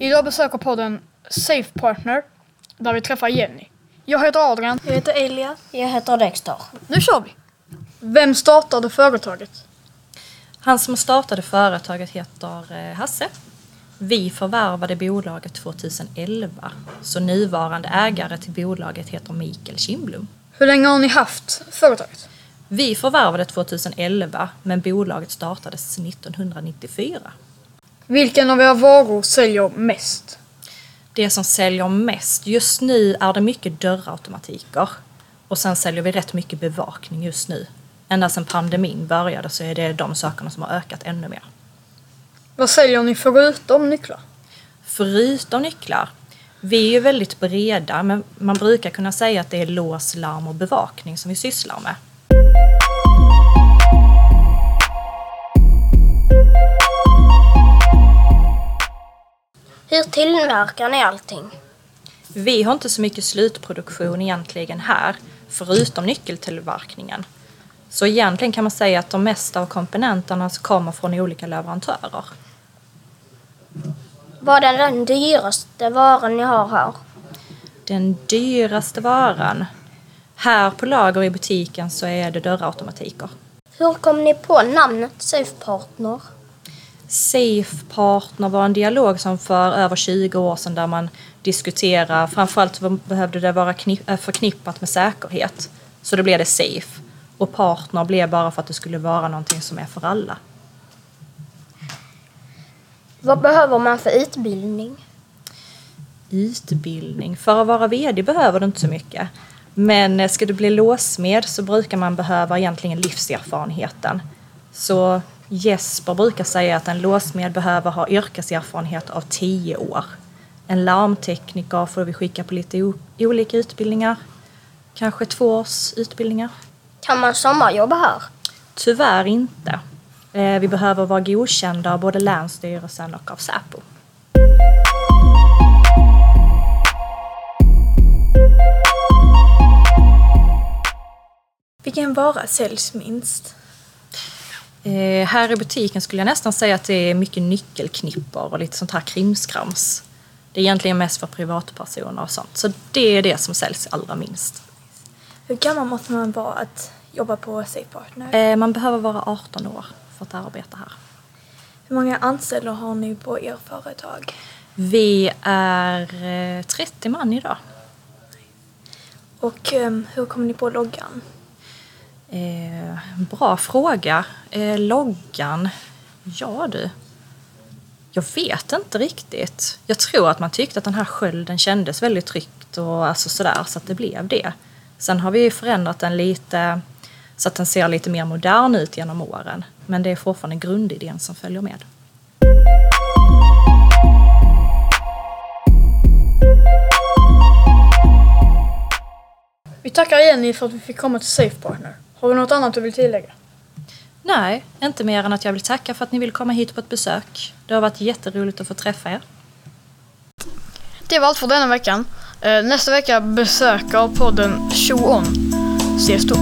Idag besöker podden Safe Partner där vi träffar Jenny. Jag heter Adrian. Jag heter Elia. Jag heter Dexter. Nu kör vi! Vem startade företaget? Han som startade företaget heter eh, Hasse. Vi förvärvade bolaget 2011, så nuvarande ägare till bolaget heter Mikael Kindblom. Hur länge har ni haft företaget? Vi förvärvade 2011, men bolaget startades 1994. Vilken av era varor säljer mest? Det som säljer mest, just nu är det mycket dörrautomatiker. Och sen säljer vi rätt mycket bevakning just nu. Ända sedan pandemin började så är det de sakerna som har ökat ännu mer. Vad säljer ni förutom nycklar? Förutom nycklar, vi är ju väldigt breda men man brukar kunna säga att det är lås, larm och bevakning som vi sysslar med. Hur tillverkar ni allting? Vi har inte så mycket slutproduktion egentligen här, förutom nyckeltillverkningen. Så egentligen kan man säga att de mesta av komponenterna kommer från olika leverantörer. Vad är den dyraste varan ni har här? Den dyraste varan. Här på lager i butiken så är det dörrautomatiker. Hur kom ni på namnet Safe Partner? Safe Partner var en dialog som för över 20 år sedan där man diskuterar, framförallt behövde det vara äh, förknippat med säkerhet. Så då blev det Safe. Och Partner blev bara för att det skulle vara någonting som är för alla. Vad behöver man för utbildning? Utbildning. För att vara VD behöver du inte så mycket. Men eh, ska du bli låsmed så brukar man behöva egentligen livserfarenheten. Så Jesper brukar säga att en låsmed behöver ha yrkeserfarenhet av 10 år. En larmtekniker får vi skicka på lite olika utbildningar. Kanske två års utbildningar. Kan man sommarjobba här? Tyvärr inte. Eh, Vi behöver vara godkända av både Länsstyrelsen och av Säpo. Vilken vara säljs minst? Eh, här i butiken skulle jag nästan säga att det är mycket nyckelknippor och lite sånt här krimskrams. Det är egentligen mest för privatpersoner och sånt. Så det är det som säljs allra minst. Hur gammal måste man vara att jobba på Safe Partner? Eh, man behöver vara 18 år för att arbeta här. Hur många anställda har ni på er företag? Vi är eh, 30 man idag. Och ehm, hur kommer ni på loggan? Eh, bra fråga. Eh, loggan? Ja du. Jag vet inte riktigt. Jag tror att man tyckte att den här skölden kändes väldigt tryggt och alltså sådär så att det blev det. Sen har vi ju förändrat den lite så att den ser lite mer modern ut genom åren. Men det är fortfarande grundidén som följer med. Vi tackar Jenny för att vi fick komma till Safe Partner. Har du något annat du vill tillägga? Nej, inte mer än att jag vill tacka för att ni vill komma hit på ett besök. Det har varit jätteroligt att få träffa er. Det var allt för denna veckan. Eh, Nästa vecka besöker podden Show On. Ses då.